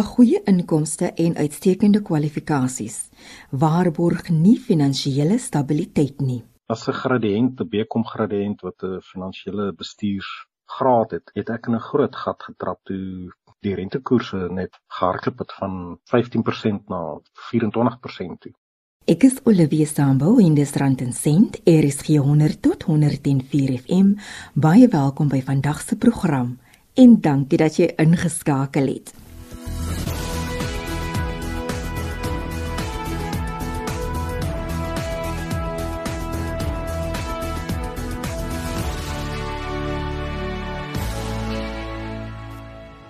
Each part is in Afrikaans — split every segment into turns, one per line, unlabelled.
'n Goeie inkomste en uitstekende kwalifikasies waarborg nie finansiële stabiliteit nie.
As 'n gradiënt, 'n BCom gradiënt wat 'n finansiële bestuursgraad het, het ek in 'n groot gat getrap toe die rentekoerse net gehardloop het van 15% na 24% toe.
Ek is Olivia Sambo in die Strand en Sent, RSG 100 tot 104 FM. Baie welkom by vandag se program en dankie dat jy ingeskakel het.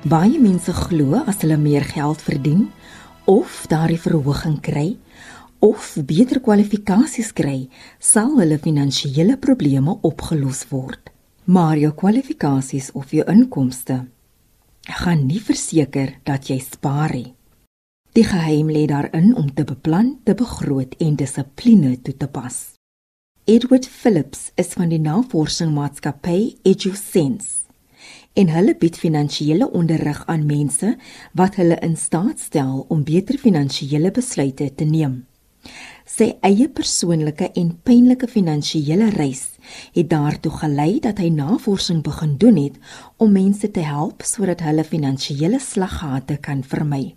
Baie mense glo as hulle meer geld verdien of daardie verhoging kry, of beter kwalifikasies kry, sal hulle finansiële probleme opgelos word. Maar jou kwalifikasies of jou inkomste gaan nie verseker dat jy spaar nie. Die geheim lê daarin om te beplan, te begroot en dissipline toe te pas. Edward Phillips is van die navorsingsmaatskappy EduSense en hulle bied finansiële onderrig aan mense wat hulle in staat stel om beter finansiële besluite te neem. Sy eie persoonlike en pynlike finansiële reis het daartoe gelei dat hy navorsing begin doen het om mense te help sodat hulle finansiële slaggate kan vermy.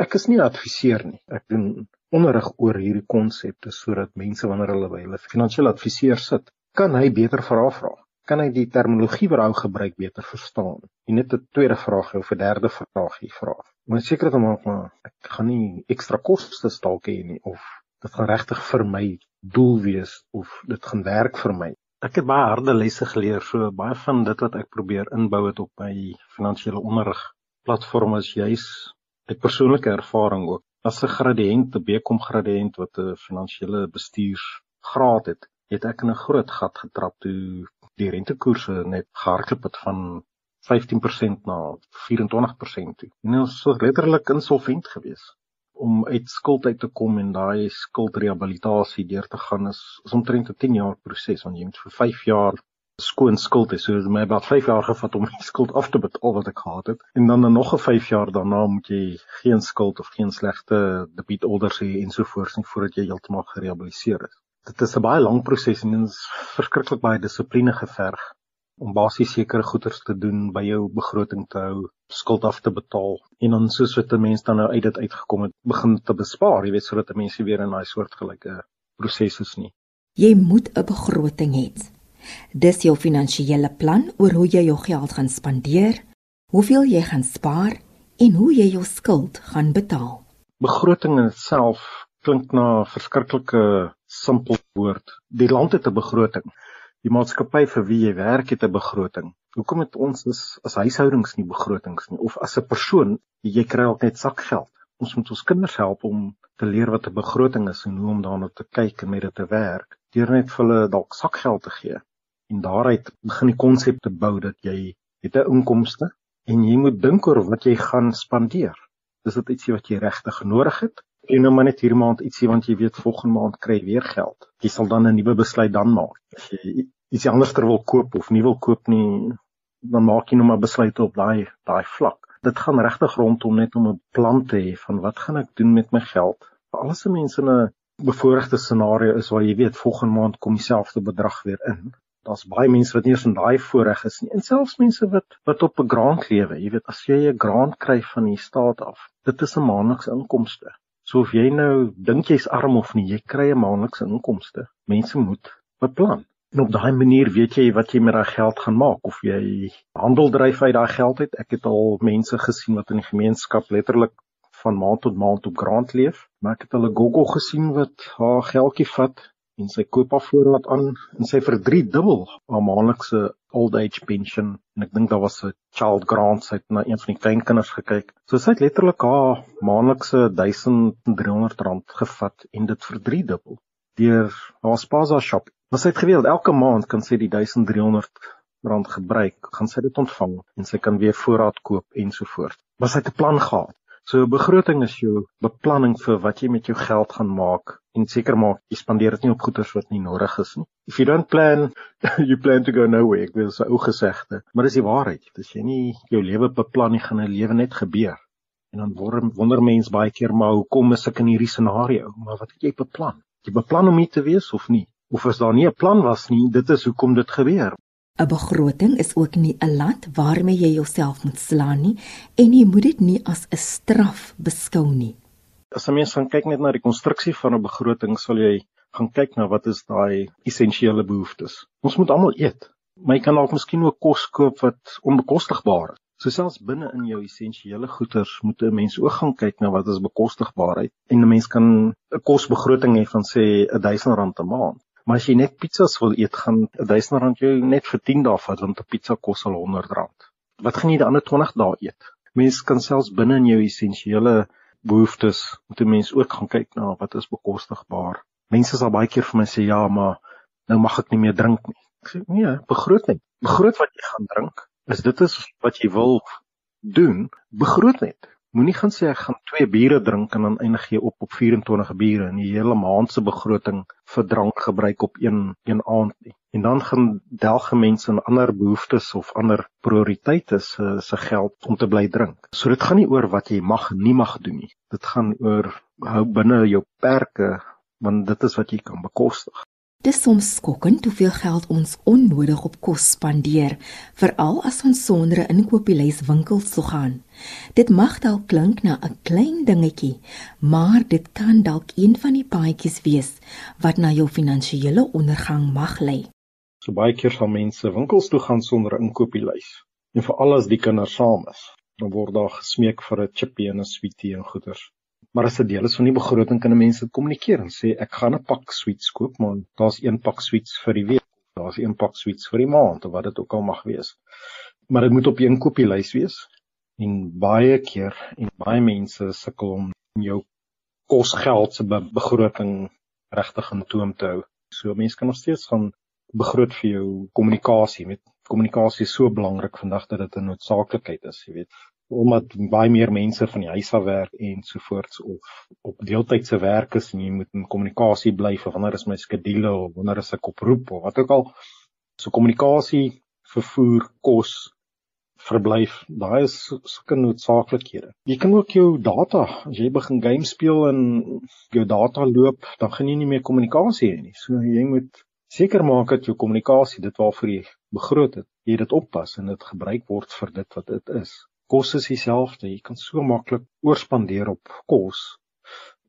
Ek is nie adviseur nie. Ek doen onderrig oor hierdie konsepte sodat mense wanneer hulle by hulle finansiële adviseur sit, kan hy beter vrae vra. Kan hy die terminologie wat hy gebruik beter verstaan? En net 'n tweede vraag of 'n derde vraag hier vra om seker te maak maar ek gaan nie ekstra kostes dalk hê nie of dit gaan regtig vir my doel wees of dit gaan werk vir my. Ek het baie harde lesse geleer, so baie van dit wat ek probeer inbou het op my finansiële onderrig platform is juis uit persoonlike ervaring ook. As 'n gradiënt, 'n BCom gradiënt wat 'n finansiële bestuursgraad het, het ek in 'n groot gat getrap toe die rentekoerse net gehardloop het van 15% na 24% toe. En ons was letterlik insolvent geweest om uit skuld uit te kom en daai skuldrehabilitasie deur te gaan is, is omtrent 'n 10 jaar proses want jy moet vir 5 jaar skoon skuld hê. So dit het my about 5 jaar gevat om die skuld af te betaal wat ek gehad het. En dan nog 'n 5 jaar daarna moet jy geen skuld of geen slegte debietorders hê ensovoorts nie voordat jy heeltemal gerehabiliteer is. Dit is 'n baie lang proses en dit is verskriklik baie dissipline geverg om basies sekere goederes te doen by jou begroting te hou, skuld af te betaal en dan soos wat 'n mens dan nou uit dit uitgekom het, begin te bespaar, jy weet sodat 'n mens weer in daai soortgelyke prosesse is nie.
Jy moet 'n begroting hê. Dis jou finansiële plan oor hoe jy jou geld gaan spandeer, hoeveel jy gaan spaar en hoe jy jou skuld gaan betaal.
Begroting in self klink na 'n verskriklike simpel woord. Die land het 'n begroting die maatskappy vir wie jy werk het 'n begroting. Hoekom het ons as as huishoudings nie begrotings nie of as 'n persoon jy kry ook net sakgeld? Ons moet ons kinders help om te leer wat 'n begroting is en hoe om daarna te kyk en met dit te werk. Deur net vir hulle dalk sakgeld te gee. En daaruit begin die konsep te bou dat jy het 'n inkomste en jy moet dink oor wat jy gaan spandeer. Dis dit ietsie wat jy regtig nodig het jy nou maar net hierdie maand ietsie want jy weet volgende maand kry jy weer geld. Jy sal dan 'n nuwe besluit dan maak. As jy iets anders ter wil koop of nie wil koop nie, dan maak jy nou maar besluite op daai daai vlak. Dit gaan regtig rondom net om 'n plan te hê van wat gaan ek doen met my geld? Vir al se mense in 'n bevoordeelde scenario is waar jy weet volgende maand kom dieselfde bedrag weer in. Daar's baie mense wat nie eens in daai voorreg is nie. En selfs mense wat wat op 'n grant lewe, jy weet as jy 'n grant kry van die staat af, dit is 'n maandelikse inkomste. So of jy nou dink jy's arm of nie, jy kry 'n maandelikse inkomste. Mense moet beplan. En op daai manier weet jy wat jy met daai geld gaan maak of jy handel dryf uit daai geld uit. Ek het al mense gesien wat in die gemeenskap letterlik van maand tot maand op grond leef, maar ek het hulle gogo gesien wat haar geldjie vat en sy koop af voorraad aan en sy vir 3 dubbel haar maandelikse old age pension en ek dink daar was 'n child grant sy het na een van die kleinkinders gekyk. So sy het letterlik haar maandelikse 1300 rand gevat en dit vir 3 dubbel deur haar spaza shop. Maar sy het geweet elke maand kan sy die 1300 rand gebruik, gaan sy dit ontvang en sy kan weer voorraad koop ensovoorts. Maar sy het 'n plan gehad. So begroting is jou beplanning vir wat jy met jou geld gaan maak en seker maak jy spandeer dit nie op goederes wat nie nodig is nie. If you don't plan, you plan to go nowhere. Ek wil sê ou gesegde, maar dis die waarheid. As jy nie jou lewe beplan nie, gaan 'n lewe net gebeur. En dan wonder wonder mens baie keer maar hoekom is ek in hierdie scenario? Maar wat het jy beplan? Jy beplan om hier te wees of nie? Of as daar nie 'n plan was nie, dit is hoekom dit gebeur.
'n Begroting is ook nie 'n lat waarmee jy jouself moet slaan nie en jy moet dit nie as 'n straf beskou nie.
As 'n mens gaan kyk net na die konstruksie van 'n begroting, sal jy gaan kyk na wat is daai essensiële behoeftes. Ons moet almal eet. Maar jy kan dalk miskien ook kos koop wat onbekostigbaar is. So selfs binne in jou essensiële goederes moet 'n mens ook gaan kyk na wat is bekostigbaarheid en 'n mens kan 'n kosbegroting hê van sê R1000 'n maand. Maar as jy net pizzas wil eet, gaan R1000 jou net vir 10 dae vat want 'n pizza kos al R100. Wat gaan jy die ander 20 dae eet? Mense kan selfs binne in jou essensiële behoeftes moet 'n mens ook gaan kyk na wat is bekostigbaar. Mense sal baie keer vir my sê ja, maar nou mag ek nie meer drink nie. Ek sê nee, begroot net. Begroot wat jy gaan drink As dit is wat jy wil doen, begroot net. Moenie gaan sê ek gaan 2 biere drink en dan eindig jy op op 24 biere en die hele maand se begroting vir drank gebruik op een een aand nie. En dan gaan delge mense in ander behoeftes of ander prioriteite se se geld om te bly drink. So dit gaan nie oor wat jy mag en nie mag doen nie. Dit gaan oor hou binne jou perke want dit is wat jy kan bekostig.
Dis soms skokkend hoeveel geld ons onnodig op kos spandeer, veral as ons sonder 'n inkopieslys winkels toe gaan. Dit mag dalk klink na 'n klein dingetjie, maar dit kan dalk een van die paadjies wees wat na jou finansiële ondergang mag lei.
So baie keer sal mense winkels toe gaan sonder 'n inkopieslys. En veral as die kinders saam is, dan word daar gesmeek vir 'n chippie en 'n sweetie en goeders. Maar as 'n deel is van die begroting kan mense kommunikeer en sê ek gaan 'n pak sweets koop, maar daar's een pak sweets vir die week. Daar's een pak sweets vir die maand of wat dit ook al mag wees. Maar dit moet op jou inkopieslys wees. En baie keer en baie mense sukkel om jou kosgeld se be begroting regtig in toom te hou. So mense kan nog steeds gaan begroot vir jou kommunikasie. Met kommunikasie is so belangrik vandag dat dit 'n noodsaaklikheid is, jy weet omdat baie meer mense van die huis af werk en sovoorts of op deeltydse werk is en jy moet in kommunikasie bly vir wanneer is my skedule of wanneer is ek oproep of wat ook al. So kommunikasie, vervoer, kos, verblyf, daai is sulke noodsaaklikhede. Jy kan ook jou data, as jy begin game speel en jou data loop, dan gaan jy nie meer kommunikasie hê nie. So jy moet seker maak dat jou kommunikasie, dit waarvoor jy begroot het, jy dit oppas en dit gebruik word vir dit wat dit is kos is dieselfde. Jy kan so maklik oorspandeer op kos.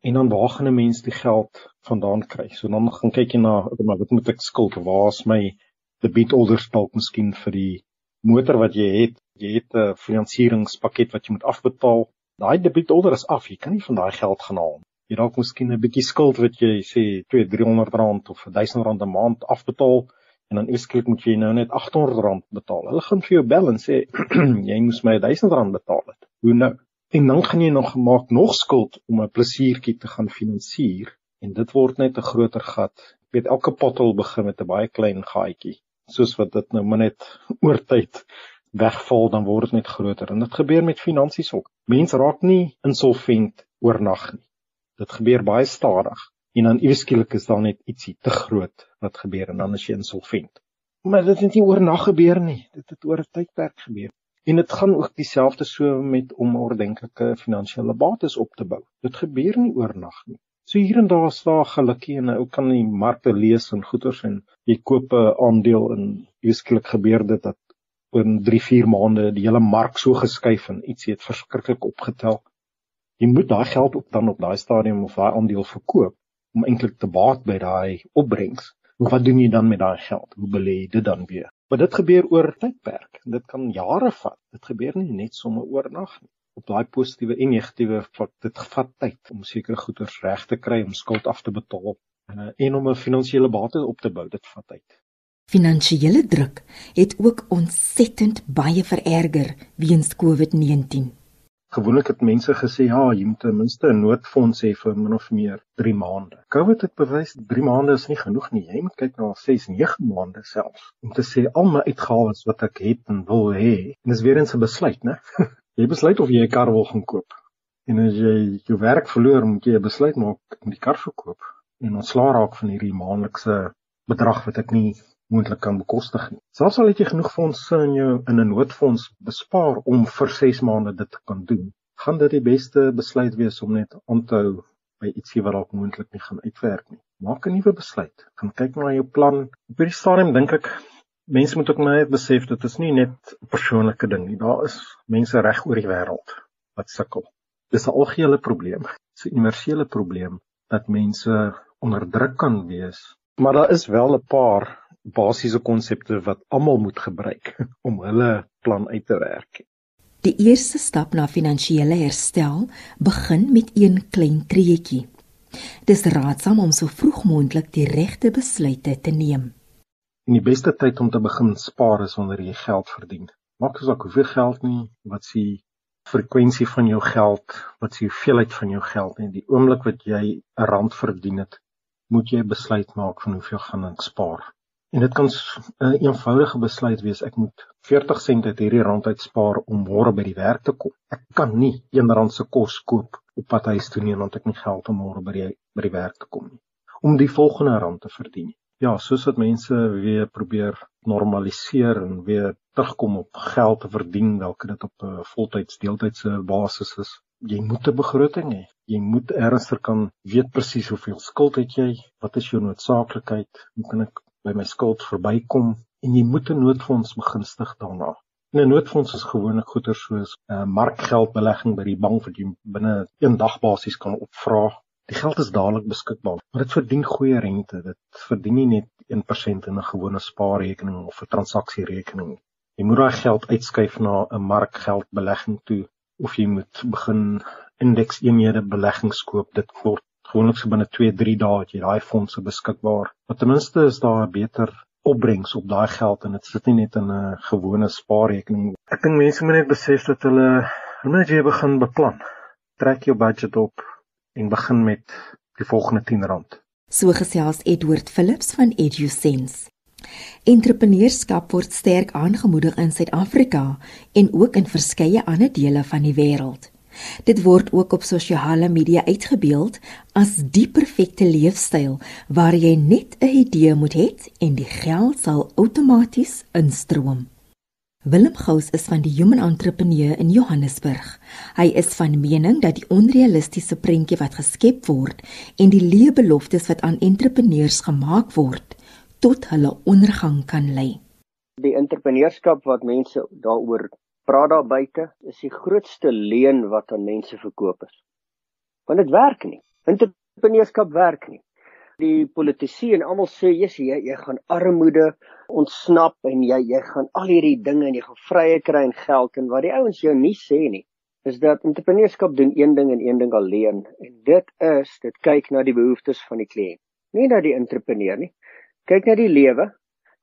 En dan waar gaan 'n mens die geld vandaan kry? So dan gaan kyk jy na, maar wat moet ek skuld? Waar is my debietorderspalk miskien vir die motor wat jy het? Jy het 'n finansieringspakket wat jy moet afbetaal. Daai debietorder is af. Jy kan nie van daai geld gaan haal nie. Jy dalk miskien 'n bietjie skuld wat jy sê 2, 300 rand of 1000 rand 'n maand afbetaal en dan esklik moet jy nou net R800 betaal. Hulle gaan vir jou bel en sê jy moes my R1000 betaal het. Hoe nou? En dan gaan jy nog maak nog skuld om 'n plesiertjie te gaan finansier en dit word net 'n groter gat. Ek weet elke pottel begin met 'n baie klein gaatjie. Soos wat dit nou maar net oor tyd wegval, dan word dit net groter en dit gebeur met finansies ook. Mense raak nie insolvent oornag nie. Dit gebeur baie stadig en dan iewes skielik is daar net ietsie te groot wat gebeur en dan is jy insolvent. Maar dit het nie oornag gebeur nie. Dit het oor 'n tydperk gebeur. En dit gaan ook dieselfde so met om ordentlike finansiële bates op te bou. Dit gebeur nie oornag nie. So hier en daar staan gelukkie en ou kan die markte lees en goeders en jy koop 'n aandeel en iewes skielik gebeur dit dat in 3-4 maande die hele mark so geskuif en ietsie het verskriklik opgetel. Jy moet daai geld ook dan op daai stadium of daai aandeel verkoop om eintlik te baat by daai opbrengs. Wat doen jy dan met daai geld? Hoe belê jy dit dan weer? Maar dit gebeur oor tydperk. Dit kan jare vat. Dit gebeur nie net sommer oornag nie. Op daai positiewe en negatiewe vlak, dit vat tyd om sekere goederes reg te kry, om skuld af te betaal en, en om 'n finansiële bate op te bou. Dit vat tyd.
Finansiële druk het ook ontsettend baie vererger weens COVID-19.
Gewoonlik het mense gesê ja, jy moet ten minste 'n noodfonds hê vir min of meer 3 maande. COVID het bewys 3 maande is nie genoeg nie. Jy moet kyk na 6, 9 maande selfs om te sê al my uitgawes wat ek het en wil hê. En dis weer 'n besluit, né? jy besluit of jy 'n kar wil gaan koop. En as jy jou werk verloor, moet jy 'n besluit maak om die kar verkoop en ontslaa raak van hierdie maandelikse bedrag wat ek nie moontlik kan bekostig nie. Selfs al het jy genoeg fondse in jou in 'n noodfonds bespaar om vir 6 maande dit te kan doen, gaan dit die beste besluit wees om net aan te hou by ietsie wat dalk moontlik nie gaan uitwerk nie. Maak 'n nuwe besluit. Gaan kyk na jou plan. Op hierdie stadium dink ek mense moet ook net besef dit is nie net 'n persoonlike ding nie. Daar is mense reg oor die wêreld wat sukkel. Dis 'n algehele probleem. Dis 'n universele probleem dat mense onder druk kan wees. Maar daar is wel 'n paar basiese konsepte wat almal moet gebruik om hulle plan uit te werk.
Die eerste stap na finansiële herstel begin met een klein treetjie. Dis raadsaam om so vroeg moontlik die regte besluite te neem.
En die beste tyd om te begin spaar is wanneer jy geld verdien. Maak asook hoeveel geld nie, wat s'ie frekwensie van jou geld, wat s'ie hoeveelheid van jou geld en die oomblik wat jy 'n rand verdien het, moet jy besluit maak van hoeveel gaan ek spaar. En dit kan 'n een eenvoudige besluit wees. Ek moet 40 sent uit hierdie rand uitspaar om môre by die werk te kom. Ek kan nie R1 se kos koop op pad huis toe nie want ek nie geld om môre by die by die werk te kom nie. Om die volgende rand te verdien. Ja, soos wat mense weer probeer normaliseer en weer terugkom op geld te verdien, dalk dit op 'n voltyds deeltydse basis is. Jy moet 'n begroting hê. Jy moet ernstig kan weet presies hoeveel skuld het jy, wat is jou noodsaaklikheid, hoe kan ek by my skuld verbykom en jy moet 'n noodfonds begunstig daarna. En 'n noodfonds is gewoonlik goeder soos 'n uh, markgeldbelegging by die bank wat jy binne 'n dag basies kan opvra. Die geld is dadelik beskikbaar, maar dit verdien goeie rente. Dit verdien nie net 1% in 'n gewone spaarrekening of 'n transaksierekening nie. Jy moet daai geld uitskuif na 'n markgeldbelegging toe of jy moet begin indekseenhede beleggings koop. Dit word gewoonlik so binne 2-3 dae het jy daai fondse beskikbaar. Maar ten minste is daar 'n beter opbrengs op daai geld en dit sit nie net in 'n gewone spaarrekening. Ek dink mense moet net besef dat hulle moet jy begin beplan. Trek jou budget op en begin met die volgende R10.
So gesels Edward Phillips van EduSense. Entrepreneurskap word sterk aangemoedig in Suid-Afrika en ook in verskeie ander dele van die wêreld. Dit word ook op sosiale media uitgebeeld as die perfekte leefstyl waar jy net 'n idee moet hê en die geld sal outomaties instroom. Willem Gous is van die Human Entrepreneur in Johannesburg. Hy is van mening dat die onrealistiese prentjie wat geskep word en die leë beloftes wat aan entrepreneurs gemaak word tot hulle ondergang kan lei.
Die entrepreneurskap wat mense daaroor praat daar buite is die grootste leuen wat aan mense verkoop is. Want dit werk nie. Entrepreneurskap werk nie. Die politici en almal sê jy jy, jy gaan armoede ontsnap en jy jy gaan al hierdie dinge en jy gaan vrye kry en geld en wat die ouens jou nie sê nie is dat entrepreneurskap doen een ding en een ding alleen en dit is dit kyk na die behoeftes van die kliënt. Nie na die entrepreneur nie. Kyk na die lewe,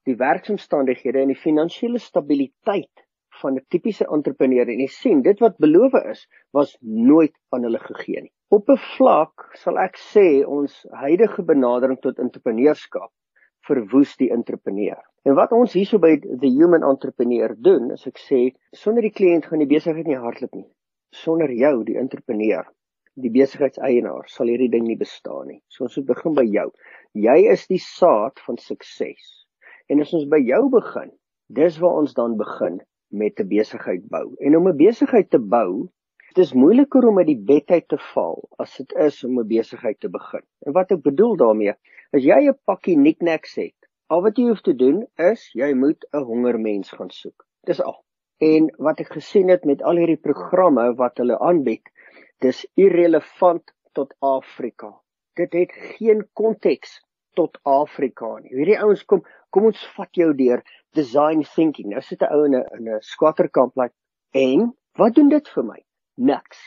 die werksomstandighede en die finansiële stabiliteit van 'n tipiese entrepreneur en jy sien dit wat beloof is was nooit aan hulle gegee nie. Op 'n vlak sal ek sê ons huidige benadering tot entrepreneurskap verwoes die entrepreneur. En wat ons hierso by the human entrepreneur doen, is ek sê sonder die kliënt gaan die besigheid nie hardloop nie. Sonder jou, die entrepreneur, die besigheidseienaar, sal hierdie ding nie bestaan nie. So ons moet begin by jou. Jy is die saad van sukses. En as ons by jou begin, dis waar ons dan begin met 'n besigheid bou. En om 'n besigheid te bou, dit is moeiliker om uit die bed uit te val as dit is om 'n besigheid te begin. En wat ek bedoel daarmee, as jy 'n pakkie knickknacks het, al wat jy hoef te doen is jy moet 'n hongermens gaan soek. Dis al. En wat ek gesien het met al hierdie programme wat hulle aanbied, dis irrelevant tot Afrika. Dit het geen konteks tot Afrika nie. Hierdie ouens kom kom ons vat jou deur design thinking. Nou sit 'n ou in 'n in 'n squatterkamp like en wat doen dit vir my? Niks.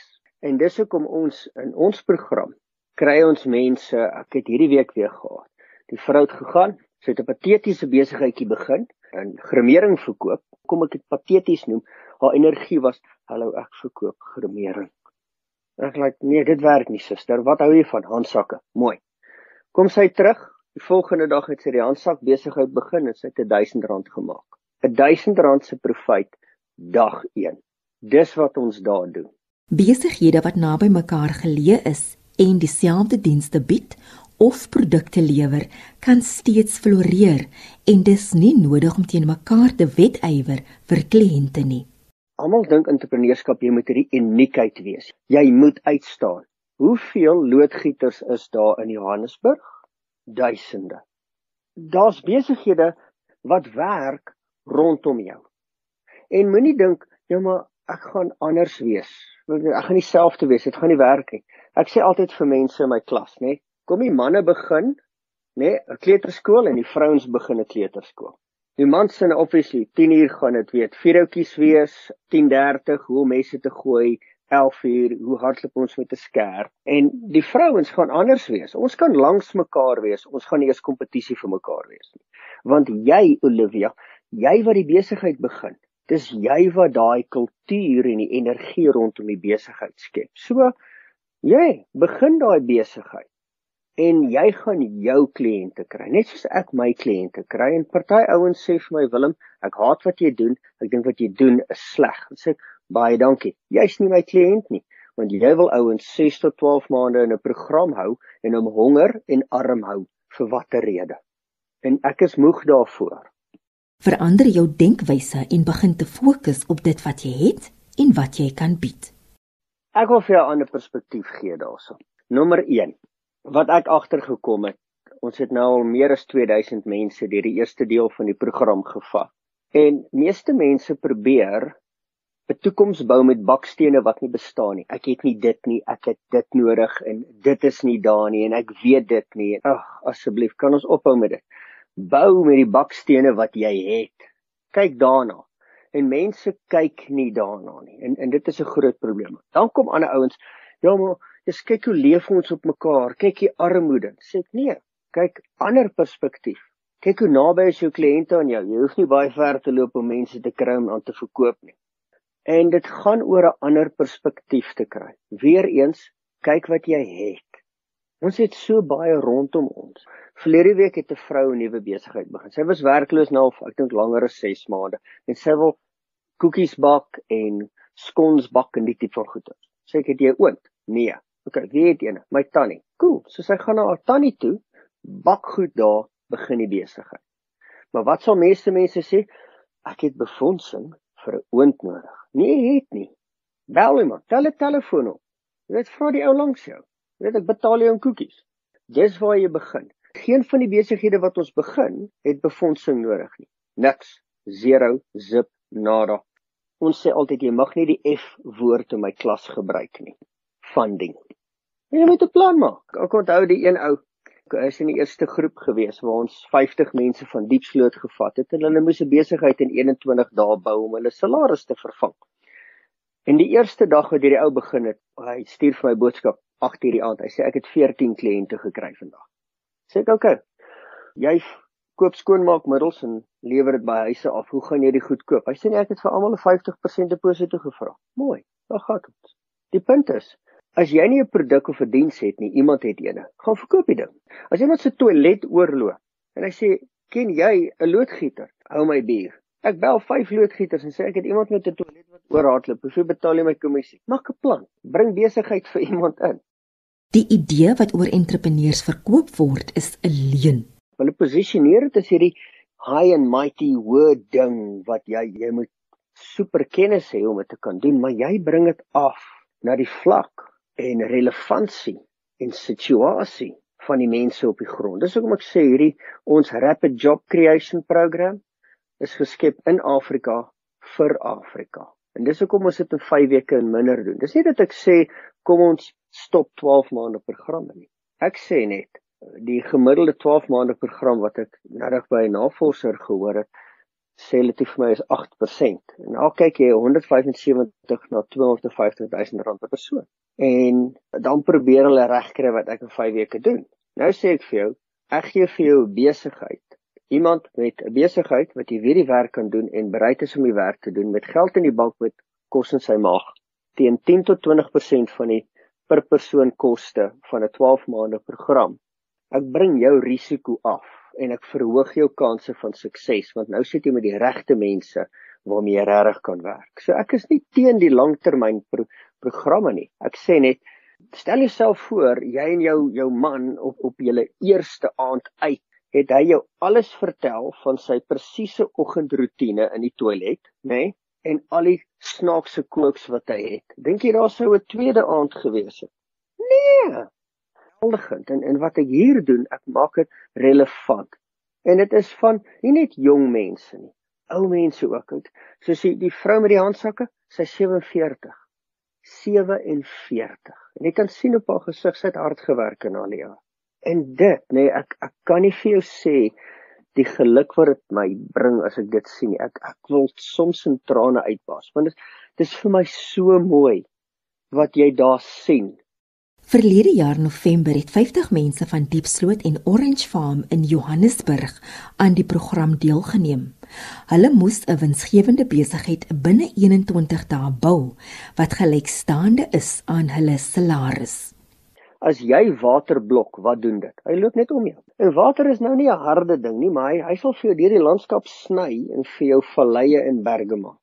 En dis hoekom ons in ons program kry ons mense, ek het hierdie week weer gehad. Die vrou het gegaan, sy het 'n patetiese besigheidjie begin en gremering verkoop. Kom ek dit pateties noem? Haar energie was, "Hallo, ek verkoop gremering." Ek sê, like, "Nee, dit werk nie, suster. Wat hou jy van handsakke?" Mooi. Kom sy terug, Die volgende dag het sy die handsak besigheid begin en sy het R1000 gemaak. R1000 se profit dag 1. Dis wat ons daar doen.
Besighede wat naby mekaar geleë is en dieselfde dienste bied of produkte lewer, kan steeds floreer en dis nie nodig om teen mekaar te wedywer vir kliënte nie.
Almal dink entrepreneurskap jy moet hierdie uniekheid wees. Jy moet uitstaan. Hoeveel loodgieters is daar in Johannesburg? Duisende. Daar's besighede wat werk rondom jou. En moenie dink, ja maar ek gaan anders wees. Ek gaan dieselfde wees. Dit gaan nie werk nie. Ek sê altyd vir mense in my klas, nê, kom die manne begin, nê, 'n kleuterskool en die vrouens begin 'n kleuterskool. Die mans sin obviously 10 uur gaan dit weet. Vier oudjies wees, 10:30 hoe mense te gooi, 11 uur hoe hardloop ons met 'n skerp. En die vrouens gaan anders wees. Ons kan langs mekaar wees. Ons gaan nie eens kompetisie vir mekaar wees nie. Want jy Olivia, jy wat die besigheid begin. Dis jy wat daai kultuur en die energie rondom die besigheid skep. So jy begin daai besigheid en jy gaan jou kliënte kry net soos ek my kliënte kry en party ouens sê vir my Willem ek haat wat jy doen ek dink wat jy doen is sleg en sê baie dankie. Jy's nie my kliënt nie want jy wil ouens 6 tot 12 maande in 'n program hou en hom honger en arm hou vir watter rede? En ek is moeg daarvoor.
Verander jou denkwyse en begin te fokus op dit wat jy het en wat jy kan bied.
Ek wil vir jou 'n ander perspektief gee daaroor nommer 1 wat ek agtergekom het, ons het nou al meer as 2000 mense deur die eerste deel van die program gevat. En meeste mense probeer 'n toekoms bou met bakstene wat nie bestaan nie. Ek het nie dit nie, ek het dit nodig en dit is nie daar nie en ek weet dit nie. Ag, asseblief, kan ons ophou met dit. Bou met die bakstene wat jy het. Kyk daarna. En mense kyk nie daarna nie. En en dit is 'n groot probleem. Dan kom ander ouens, ja maar Dis kyk hoe leef ons op mekaar. Kyk die armoede. Sê ek nee. Kyk ander perspektief. Kyk hoe naby is jou kliënte aan jou. Jy hoef nie baie ver te loop om mense te kry om aan te verkoop nie. En dit gaan oor 'n ander perspektief te kry. Weereens, kyk wat jy het. Ons het so baie rondom ons. Verlede week het 'n vrou 'n nuwe besigheid begin. Sy was werkloos nou, ek dink langer as 6 maande en sy wil koekies bak en skons bak en die tipe van goede. Sê ek het jy oond? Nee. OK, wie het een? My tannie. Cool. So sy gaan na haar tannie toe, bak goed daar, begin die besigheid. Maar wat sal meeste mense sê? Ek het befondsing vir 'n oond nodig. Nee, het nie. Bel iemand, tel 'n telefoon op. Jy weet vra die ou langs jou. Jy weet ek betaal jou 'n koekies. Dis waar jy begin. Geen van die besighede wat ons begin, het befondsing nodig nie. Niks. Zero, zip, nada. Ons sê altyd jy mag nie die F woord in my klas gebruik nie. Funding. Jy moet 'n plan maak. Ek onthou die een ou is in die eerste groep gewees waar ons 50 mense van Diepsloot gevat het en hulle moes 'n besigheid in 21 dae bou om hulle salaris te vervang. En die eerste dag wat hierdie ou begin het, hy stuur vir my boodskap 8:00 die aand. Hy sê ek het 14 kliënte gekry vandag. Sê ek, "Oké. Okay, jy koop skoonmaakmiddels en lewer dit by huise af. Hoe gaan jy dit goed koop?" Hy sê nee, ek het vir almal 'n 50% deposito gevra. Mooi. Dan gaan dit. Die punt is, As jy nie 'n produk of 'n diens het nie, iemand het eene. Gaan verkoop die ding. As iemand se toilet oorloop en hy sê, "Ken jy 'n loodgieter?" Hou my bier. Ek bel 5 loodgieters en sê ek het iemand met 'n toilet wat oorhardloop. Hoeveel betaal jy my kommissie? Maak 'n plan. Bring besigheid vir iemand in.
Die idee wat oor entrepreneurs verkoop word, is 'n leuen.
Hulle posisioneer dit as hierdie high and mighty word ding wat jy jy moet super kennis hê om dit te kan doen, maar jy bring dit af na die vlak en relevantie en situasie van die mense op die grond. Dis hoekom ek sê hierdie ons rapid job creation program is geskep in Afrika vir Afrika. En dis hoekom ons dit in 5 weke en minder doen. Dis nie dat ek sê kom ons stop 12 maande programme nie. Ek sê net die gemiddelde 12 maande program wat ek nadig by 'n navorser gehoor het, sê dit vir my is 8%. En nou kyk jy 175 na 250 000 rand per persoon. En dan probeer hulle regkry wat ek in 5 weke doen. Nou sê ek vir jou, ek gee vir jou besigheid. Iemand met 'n besigheid wat jy weer die werk kan doen en bereid is om die werk te doen met geld in die bank met kos in sy maag teen 10 tot 20% van die per persoon koste van 'n 12 maande program. Ek bring jou risiko af en ek verhoog jou kanse van sukses want nou sit jy met die regte mense waarmee jy regtig kan werk. So ek is nie teen die langtermyn pro programme nie. Ek sê net stel jouself voor jy en jou jou man op op julle eerste aand uit het hy jou alles vertel van sy presiese oggendroetine in die toilet, nê? Nee? en al die snaakse kooks wat hy het. Dink jy daar sou 'n tweede aand gewees het? Nee. Heldigend en en wat ek hier doen, ek maak dit relevant. En dit is van nie net jong mense nie, ou mense ook. Soos die, die vrou met die handsakke, sy 47. 47. En jy kan sien op haar gesig sy het hard gewerk in haar lewe. En dit, nee, ek ek kan nie vir jou sê die geluk wat dit my bring as ek dit sien. Ek ek wil soms in trane uitbars want dit dis vir my so mooi wat jy daar sien.
Verlede jaar November het 50 mense van Diepsloot en Orange Farm in Johannesburg aan die program deelgeneem. Hulle moes 'n winsgewende besigheid binne 21 dae bou wat gelykstaande is aan hulle salaris.
As jy water blok, wat doen dit? Hy loop net om jou. En water is nou nie 'n harde ding nie, maar hy hy sal vir jou deur die landskap sny en vir jou valleie en berge maak.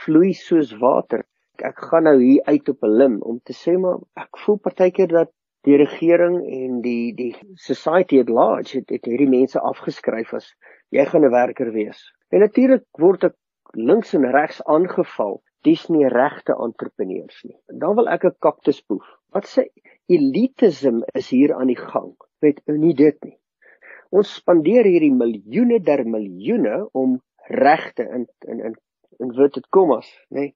Vloei soos water. Ek gaan nou hier uit op 'n lim om te sê maar ek voel partykeer dat die regering en die die society at large het, het hierdie mense afgeskryf as jy gaan 'n werker wees. En natuurlik word ek links en regs aangeval. Dis nie regte entrepreneurs nie. Dan wil ek 'n kaktus poef. Wat sê elitisme is hier aan die gang. Weet nie dit nie. Ons spandeer hierdie miljoene der miljoene om regte in in in in word dit kom as, nê? Nee,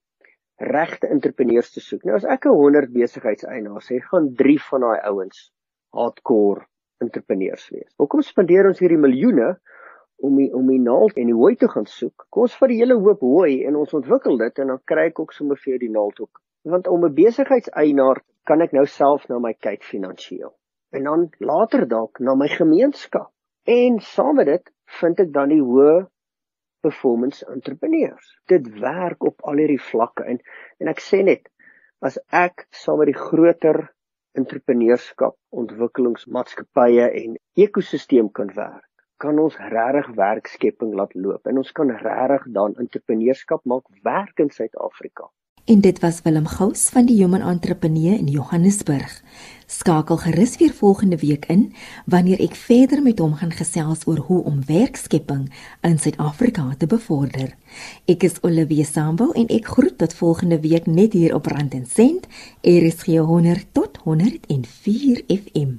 regte entrepreneurs te soek. Nou as ek 'n 100 besigheidseienaars sê, gaan 3 van daai ouens hardcore entrepreneurs wees. Hoekom spandeer ons hierdie miljoene om die, om die naald en die hooi te gaan soek? Kom ons vat die hele hoop hooi en ons ontwikkel dit en dan kry ek ook sommer vir die naald ook. Want om 'n besigheidseienaar kan ek nou self na my kyk finansiëel en dan later dalk na my gemeenskap en saam met dit vind ek dan die hoë performance entrepreneurs. Dit werk op al hierdie vlakke en en ek sê net as ek saam met die groter entrepreneurskap ontwikkelingsmaatskappye en ekosisteem kan werk kan ons regtig werkskepping laat loop en ons kan regtig dan entrepreneurskap maak werk in Suid-Afrika
En dit was Willem Gous van die Human Entrepreneur in Johannesburg. Skakel gerus weer volgende week in wanneer ek verder met hom gaan gesels oor hoe om werkskepping in Suid-Afrika te bevorder. Ek is Olivia Sambo en ek groet tot volgende week net hier op Rand en Sent, RSG 100 tot 104 FM.